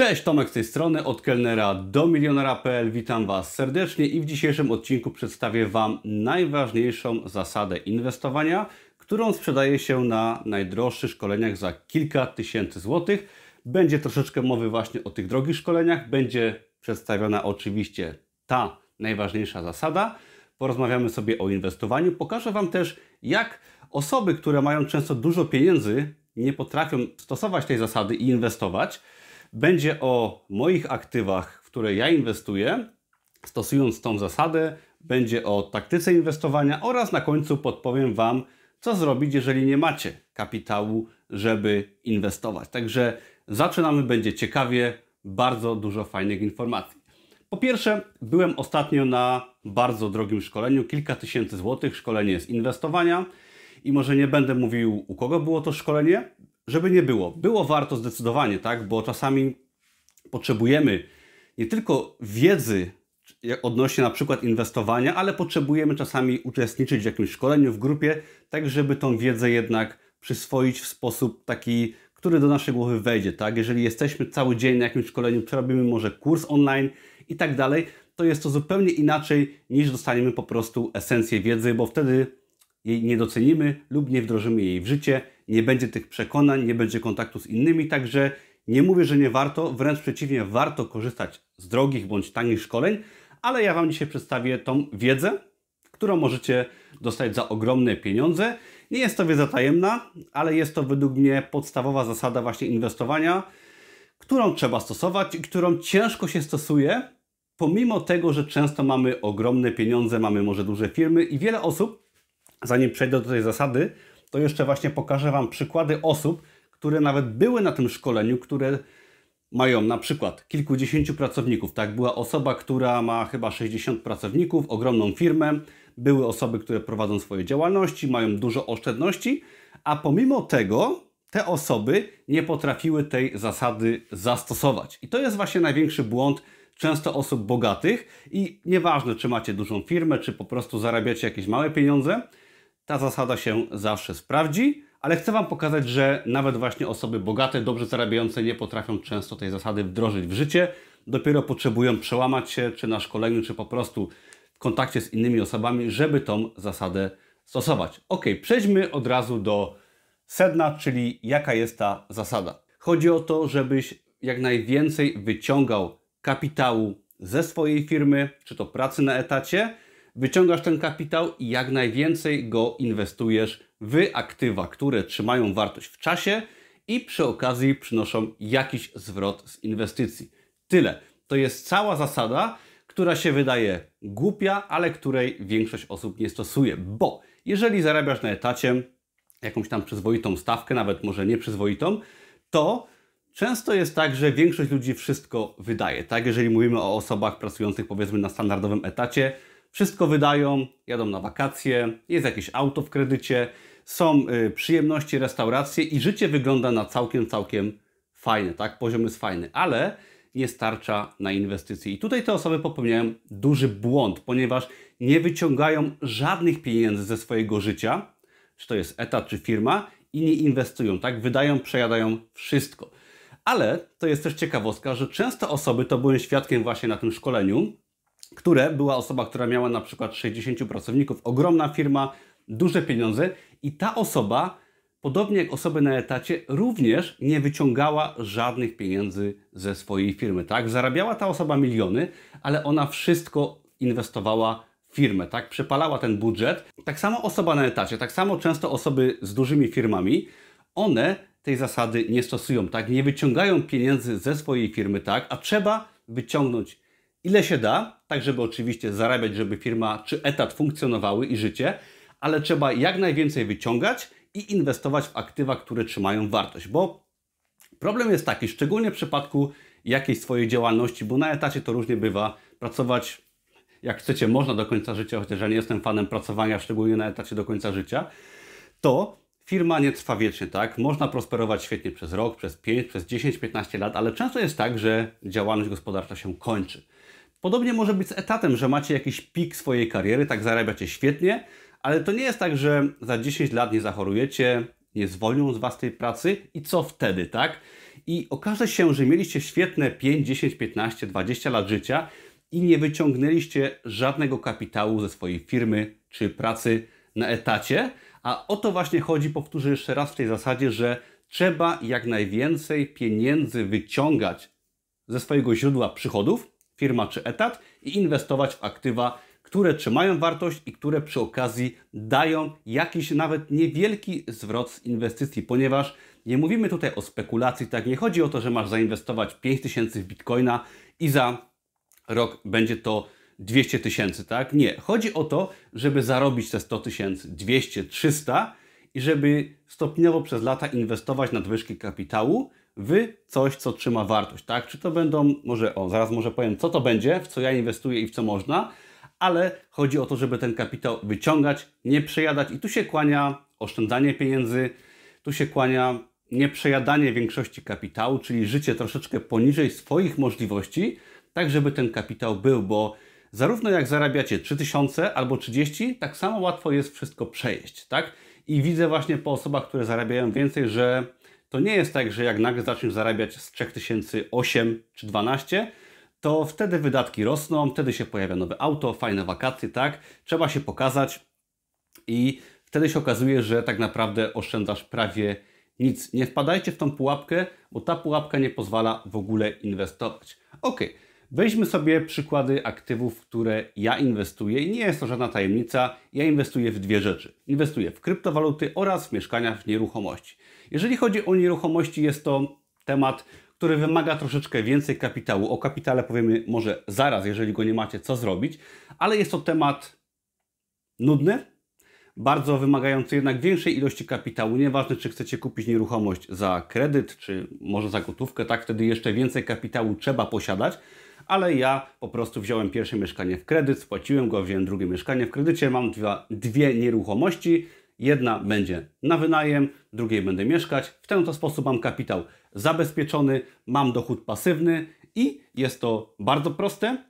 Cześć, Tomek z tej strony, od kelnera do milionera.pl. Witam Was serdecznie i w dzisiejszym odcinku przedstawię Wam najważniejszą zasadę inwestowania, którą sprzedaje się na najdroższych szkoleniach za kilka tysięcy złotych. Będzie troszeczkę mowy właśnie o tych drogich szkoleniach, będzie przedstawiona oczywiście ta najważniejsza zasada. Porozmawiamy sobie o inwestowaniu. Pokażę Wam też, jak osoby, które mają często dużo pieniędzy, nie potrafią stosować tej zasady i inwestować. Będzie o moich aktywach, w które ja inwestuję, stosując tą zasadę. Będzie o taktyce inwestowania oraz na końcu podpowiem Wam, co zrobić, jeżeli nie macie kapitału, żeby inwestować. Także zaczynamy, będzie ciekawie, bardzo dużo fajnych informacji. Po pierwsze, byłem ostatnio na bardzo drogim szkoleniu, kilka tysięcy złotych, szkolenie z inwestowania i może nie będę mówił, u kogo było to szkolenie, żeby nie było. Było warto zdecydowanie, tak, bo czasami potrzebujemy nie tylko wiedzy odnośnie na przykład inwestowania, ale potrzebujemy czasami uczestniczyć w jakimś szkoleniu, w grupie, tak żeby tą wiedzę jednak przyswoić w sposób taki, który do naszej głowy wejdzie, tak? Jeżeli jesteśmy cały dzień na jakimś szkoleniu, przerobimy może kurs online i tak dalej, to jest to zupełnie inaczej niż dostaniemy po prostu esencję wiedzy, bo wtedy jej nie docenimy lub nie wdrożymy jej w życie, nie będzie tych przekonań, nie będzie kontaktu z innymi, także nie mówię, że nie warto, wręcz przeciwnie, warto korzystać z drogich bądź tanich szkoleń, ale ja Wam dzisiaj przedstawię tą wiedzę, którą możecie dostać za ogromne pieniądze. Nie jest to wiedza tajemna, ale jest to według mnie podstawowa zasada właśnie inwestowania, którą trzeba stosować i którą ciężko się stosuje, pomimo tego, że często mamy ogromne pieniądze, mamy może duże firmy i wiele osób, zanim przejdę do tej zasady, to jeszcze właśnie pokażę Wam przykłady osób, które nawet były na tym szkoleniu, które mają na przykład kilkudziesięciu pracowników. Tak, była osoba, która ma chyba 60 pracowników, ogromną firmę, były osoby, które prowadzą swoje działalności, mają dużo oszczędności, a pomimo tego te osoby nie potrafiły tej zasady zastosować. I to jest właśnie największy błąd często osób bogatych i nieważne, czy macie dużą firmę, czy po prostu zarabiacie jakieś małe pieniądze, ta zasada się zawsze sprawdzi, ale chcę Wam pokazać, że nawet właśnie osoby bogate, dobrze zarabiające nie potrafią często tej zasady wdrożyć w życie. Dopiero potrzebują przełamać się, czy na szkoleniu, czy po prostu w kontakcie z innymi osobami, żeby tą zasadę stosować. Ok, przejdźmy od razu do sedna, czyli jaka jest ta zasada. Chodzi o to, żebyś jak najwięcej wyciągał kapitału ze swojej firmy, czy to pracy na etacie, wyciągasz ten kapitał i jak najwięcej go inwestujesz w aktywa, które trzymają wartość w czasie i przy okazji przynoszą jakiś zwrot z inwestycji. Tyle. To jest cała zasada, która się wydaje głupia, ale której większość osób nie stosuje, bo jeżeli zarabiasz na etacie jakąś tam przyzwoitą stawkę, nawet może nieprzyzwoitą, to często jest tak, że większość ludzi wszystko wydaje. Tak, jeżeli mówimy o osobach pracujących powiedzmy na standardowym etacie, wszystko wydają, jadą na wakacje, jest jakieś auto w kredycie, są y, przyjemności, restauracje i życie wygląda na całkiem, całkiem fajne, tak? Poziom jest fajny, ale nie starcza na inwestycje. I tutaj te osoby popełniają duży błąd, ponieważ nie wyciągają żadnych pieniędzy ze swojego życia, czy to jest etat, czy firma, i nie inwestują, tak? Wydają, przejadają wszystko. Ale to jest też ciekawostka, że często osoby, to byłem świadkiem właśnie na tym szkoleniu, które była osoba, która miała na przykład 60 pracowników, ogromna firma, duże pieniądze i ta osoba, podobnie jak osoby na etacie, również nie wyciągała żadnych pieniędzy ze swojej firmy, tak? Zarabiała ta osoba miliony, ale ona wszystko inwestowała w firmę, tak? Przepalała ten budżet. Tak samo osoba na etacie, tak samo często osoby z dużymi firmami, one tej zasady nie stosują, tak? Nie wyciągają pieniędzy ze swojej firmy, tak? A trzeba wyciągnąć ile się da, tak żeby oczywiście zarabiać, żeby firma czy etat funkcjonowały i życie, ale trzeba jak najwięcej wyciągać i inwestować w aktywa, które trzymają wartość, bo problem jest taki, szczególnie w przypadku jakiejś swojej działalności, bo na etacie to różnie bywa, pracować jak chcecie, można do końca życia, chociaż ja nie jestem fanem pracowania, szczególnie na etacie do końca życia, to firma nie trwa wiecznie, tak? Można prosperować świetnie przez rok, przez 5, przez 10, 15 lat, ale często jest tak, że działalność gospodarcza się kończy. Podobnie może być z etatem, że macie jakiś pik swojej kariery, tak zarabiacie świetnie, ale to nie jest tak, że za 10 lat nie zachorujecie, nie zwolnią z Was tej pracy i co wtedy, tak? i okaże się, że mieliście świetne 5, 10, 15, 20 lat życia i nie wyciągnęliście żadnego kapitału ze swojej firmy czy pracy na etacie, a o to właśnie chodzi, powtórzę jeszcze raz w tej zasadzie, że trzeba jak najwięcej pieniędzy wyciągać ze swojego źródła przychodów, firma czy etat, i inwestować w aktywa, które trzymają wartość i które przy okazji dają jakiś nawet niewielki zwrot z inwestycji, ponieważ nie mówimy tutaj o spekulacji, tak? Nie chodzi o to, że masz zainwestować 5000 w bitcoina i za rok będzie to 200 tysięcy, tak? Nie. Chodzi o to, żeby zarobić te 100 tysięcy, 200, 300 i żeby stopniowo przez lata inwestować nadwyżki kapitału w coś, co trzyma wartość, tak? Czy to będą, może, o, zaraz może powiem, co to będzie, w co ja inwestuję i w co można, ale chodzi o to, żeby ten kapitał wyciągać, nie przejadać i tu się kłania oszczędzanie pieniędzy, tu się kłania nieprzejadanie większości kapitału, czyli życie troszeczkę poniżej swoich możliwości, tak żeby ten kapitał był, bo zarówno jak zarabiacie 3000 albo 30, tak samo łatwo jest wszystko przejeść, tak? I widzę właśnie po osobach, które zarabiają więcej, że to nie jest tak, że jak nagle zaczniesz zarabiać z 3008 czy 12, to wtedy wydatki rosną, wtedy się pojawia nowe auto, fajne wakacje, tak? Trzeba się pokazać i wtedy się okazuje, że tak naprawdę oszczędzasz prawie nic. Nie wpadajcie w tą pułapkę, bo ta pułapka nie pozwala w ogóle inwestować. Ok, weźmy sobie przykłady aktywów, które ja inwestuję i nie jest to żadna tajemnica. Ja inwestuję w dwie rzeczy. Inwestuję w kryptowaluty oraz w mieszkania w nieruchomości. Jeżeli chodzi o nieruchomości, jest to temat, który wymaga troszeczkę więcej kapitału. O kapitale powiemy może zaraz, jeżeli go nie macie, co zrobić, ale jest to temat nudny, bardzo wymagający jednak większej ilości kapitału. Nieważne, czy chcecie kupić nieruchomość za kredyt, czy może za gotówkę, tak wtedy jeszcze więcej kapitału trzeba posiadać. Ale ja po prostu wziąłem pierwsze mieszkanie w kredyt, spłaciłem go, wziąłem drugie mieszkanie w kredycie, mam dwa, dwie nieruchomości. Jedna będzie na wynajem, drugiej będę mieszkać. W ten to sposób mam kapitał zabezpieczony, mam dochód pasywny i jest to bardzo proste,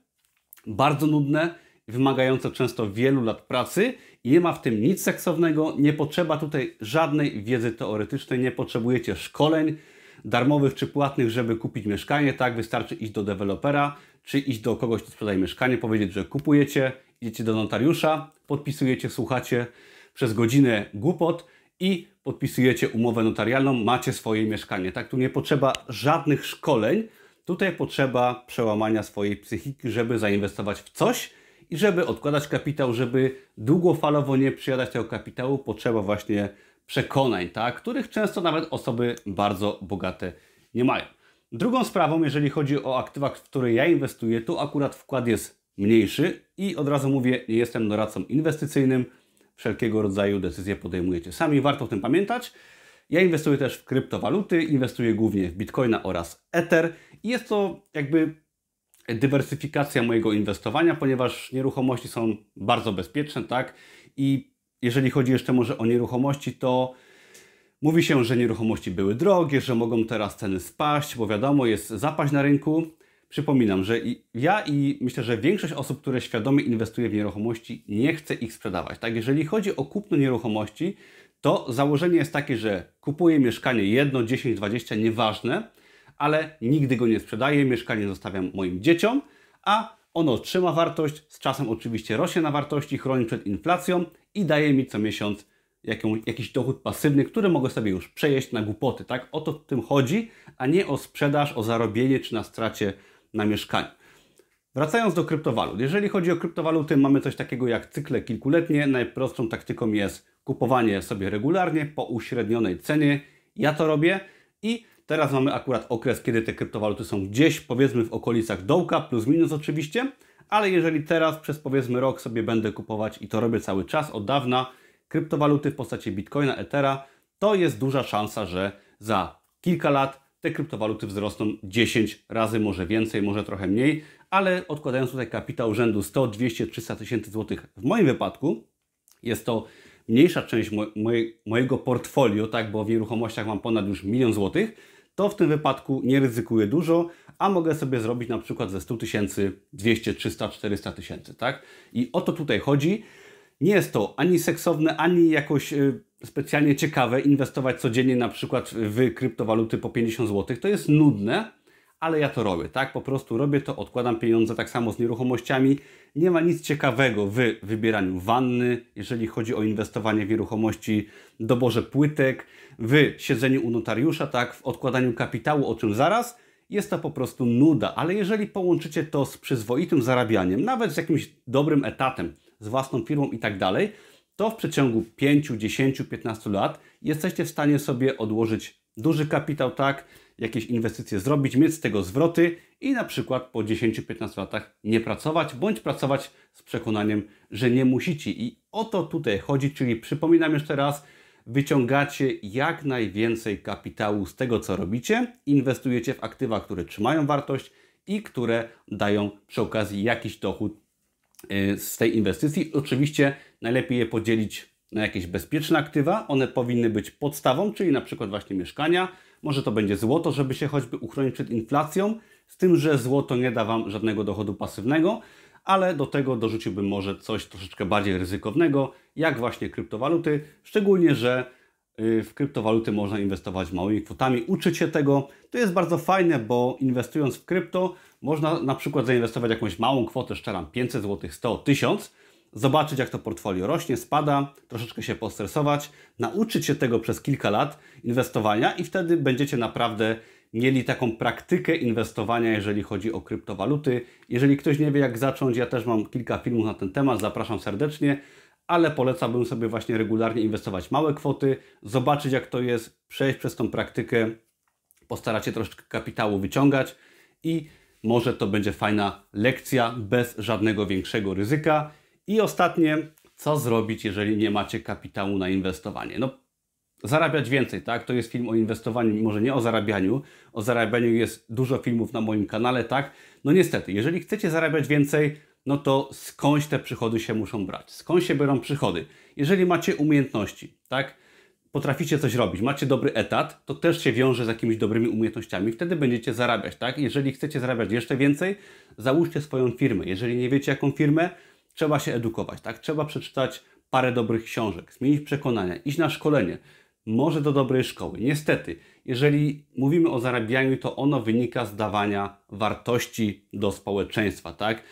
bardzo nudne, wymagające często wielu lat pracy i nie ma w tym nic seksownego, nie potrzeba tutaj żadnej wiedzy teoretycznej, nie potrzebujecie szkoleń darmowych czy płatnych, żeby kupić mieszkanie, tak? Wystarczy iść do dewelopera, czy iść do kogoś, kto sprzedaje mieszkanie, powiedzieć, że kupujecie, idziecie do notariusza, podpisujecie, słuchacie przez godzinę głupot i podpisujecie umowę notarialną, macie swoje mieszkanie, tak? Tu nie potrzeba żadnych szkoleń, tutaj potrzeba przełamania swojej psychiki, żeby zainwestować w coś, i żeby odkładać kapitał, żeby długofalowo nie przyjadać tego kapitału, potrzeba właśnie przekonań, tak? których często nawet osoby bardzo bogate nie mają. Drugą sprawą, jeżeli chodzi o aktywa, w które ja inwestuję, tu akurat wkład jest mniejszy i od razu mówię, nie jestem doradcą inwestycyjnym. Wszelkiego rodzaju decyzje podejmujecie sami, warto o tym pamiętać. Ja inwestuję też w kryptowaluty, inwestuję głównie w Bitcoina oraz Ether i jest to jakby dywersyfikacja mojego inwestowania, ponieważ nieruchomości są bardzo bezpieczne, tak? I jeżeli chodzi jeszcze może o nieruchomości, to mówi się, że nieruchomości były drogie, że mogą teraz ceny spaść, bo wiadomo, jest zapaść na rynku. Przypominam, że ja i myślę, że większość osób, które świadomie inwestuje w nieruchomości, nie chce ich sprzedawać. Tak, jeżeli chodzi o kupno nieruchomości, to założenie jest takie, że kupuję mieszkanie jedno, 10, 20, nieważne, ale nigdy go nie sprzedaję, mieszkanie zostawiam moim dzieciom, a ono trzyma wartość, z czasem oczywiście rośnie na wartości, chroni przed inflacją i daje mi co miesiąc jakiś dochód pasywny, który mogę sobie już przejeść na głupoty. Tak? O to w tym chodzi, a nie o sprzedaż, o zarobienie czy na stracie na mieszkaniu. Wracając do kryptowalut. Jeżeli chodzi o kryptowaluty, mamy coś takiego jak cykle kilkuletnie. Najprostszą taktyką jest kupowanie sobie regularnie po uśrednionej cenie. Ja to robię i Teraz mamy akurat okres, kiedy te kryptowaluty są gdzieś, powiedzmy w okolicach dołka, plus minus oczywiście, ale jeżeli teraz przez powiedzmy rok sobie będę kupować i to robię cały czas od dawna, kryptowaluty w postaci Bitcoina, Ethera, to jest duża szansa, że za kilka lat te kryptowaluty wzrosną 10 razy, może więcej, może trochę mniej, ale odkładając tutaj kapitał rzędu 100, 200, 300 tysięcy złotych, w moim wypadku jest to mniejsza część mojego portfolio, tak, bo w nieruchomościach mam ponad już milion złotych, to w tym wypadku nie ryzykuję dużo, a mogę sobie zrobić na przykład ze 100 tysięcy 200, 300, 400 tysięcy, tak? I o to tutaj chodzi. Nie jest to ani seksowne, ani jakoś y, specjalnie ciekawe inwestować codziennie na przykład w kryptowaluty po 50 zł. To jest nudne, ale ja to robię, tak? Po prostu robię to, odkładam pieniądze, tak samo z nieruchomościami. Nie ma nic ciekawego w wybieraniu wanny, jeżeli chodzi o inwestowanie w nieruchomości, doborze płytek, w siedzeniu u notariusza, tak? W odkładaniu kapitału, o czym zaraz. Jest to po prostu nuda, ale jeżeli połączycie to z przyzwoitym zarabianiem, nawet z jakimś dobrym etatem, z własną firmą i tak dalej, to w przeciągu 5, 10, 15 lat jesteście w stanie sobie odłożyć duży kapitał, tak, jakieś inwestycje zrobić, mieć z tego zwroty i na przykład po 10-15 latach nie pracować, bądź pracować z przekonaniem, że nie musicie. I o to tutaj chodzi, czyli przypominam jeszcze raz, wyciągacie jak najwięcej kapitału z tego, co robicie, inwestujecie w aktywa, które trzymają wartość i które dają przy okazji jakiś dochód y, z tej inwestycji. Oczywiście najlepiej je podzielić na jakieś bezpieczne aktywa. One powinny być podstawą, czyli na przykład właśnie mieszkania. Może to będzie złoto, żeby się choćby uchronić przed inflacją, z tym, że złoto nie da Wam żadnego dochodu pasywnego, ale do tego dorzuciłbym może coś troszeczkę bardziej ryzykownego, jak właśnie kryptowaluty, szczególnie, że y, w kryptowaluty można inwestować małymi kwotami, uczyć się tego. To jest bardzo fajne, bo inwestując w krypto można na przykład zainwestować jakąś małą kwotę, szczeram 500 zł, 100, 1000, zobaczyć jak to portfolio rośnie, spada, troszeczkę się postresować, nauczyć się tego przez kilka lat inwestowania i wtedy będziecie naprawdę mieli taką praktykę inwestowania, jeżeli chodzi o kryptowaluty. Jeżeli ktoś nie wie jak zacząć, ja też mam kilka filmów na ten temat, zapraszam serdecznie, ale polecałbym sobie właśnie regularnie inwestować małe kwoty, zobaczyć jak to jest, przejść przez tą praktykę, postarać się troszeczkę kapitału wyciągać i może to będzie fajna lekcja bez żadnego większego ryzyka. I ostatnie, co zrobić, jeżeli nie macie kapitału na inwestowanie? No, zarabiać więcej, tak? To jest film o inwestowaniu, może nie o zarabianiu. O zarabianiu jest dużo filmów na moim kanale, tak? No niestety, jeżeli chcecie zarabiać więcej, no to skądś te przychody się muszą brać? Skąd się biorą przychody? Jeżeli macie umiejętności, tak? Potraficie coś robić, macie dobry etat, to też się wiąże z jakimiś dobrymi umiejętnościami, wtedy będziecie zarabiać, tak? Jeżeli chcecie zarabiać jeszcze więcej, załóżcie swoją firmę. Jeżeli nie wiecie jaką firmę, trzeba się edukować, tak? Trzeba przeczytać parę dobrych książek, zmienić przekonania, iść na szkolenie, może do dobrej szkoły. Niestety, jeżeli mówimy o zarabianiu, to ono wynika z dawania wartości do społeczeństwa, tak?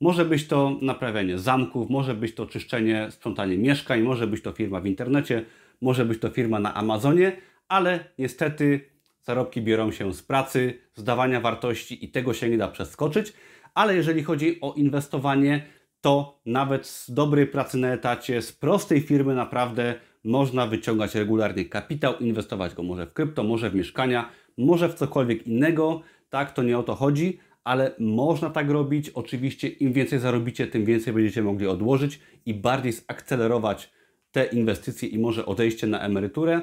Może być to naprawianie zamków, może być to czyszczenie, sprzątanie mieszkań, może być to firma w internecie, może być to firma na Amazonie, ale niestety zarobki biorą się z pracy, z dawania wartości i tego się nie da przeskoczyć. Ale jeżeli chodzi o inwestowanie, to nawet z dobrej pracy na etacie, z prostej firmy naprawdę można wyciągać regularnie kapitał, inwestować go może w krypto, może w mieszkania, może w cokolwiek innego. Tak, to nie o to chodzi, ale można tak robić. Oczywiście im więcej zarobicie, tym więcej będziecie mogli odłożyć i bardziej zakcelerować te inwestycje i może odejście na emeryturę,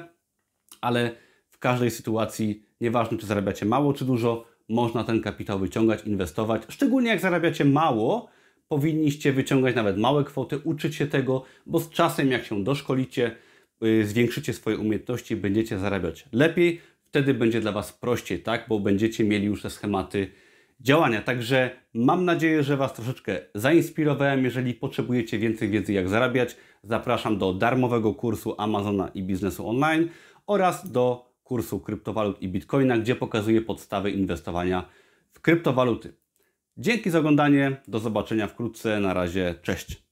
ale w każdej sytuacji, nieważne czy zarabiacie mało czy dużo, można ten kapitał wyciągać, inwestować. Szczególnie jak zarabiacie mało, powinniście wyciągać nawet małe kwoty, uczyć się tego, bo z czasem jak się doszkolicie, yy, zwiększycie swoje umiejętności, będziecie zarabiać lepiej, wtedy będzie dla Was prościej, tak? Bo będziecie mieli już te schematy działania. Także mam nadzieję, że Was troszeczkę zainspirowałem. Jeżeli potrzebujecie więcej wiedzy, jak zarabiać, zapraszam do darmowego kursu Amazona i biznesu online oraz do kursu kryptowalut i bitcoina, gdzie pokazuję podstawy inwestowania w kryptowaluty. Dzięki za oglądanie. Do zobaczenia wkrótce. Na razie. Cześć.